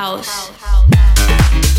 house. house.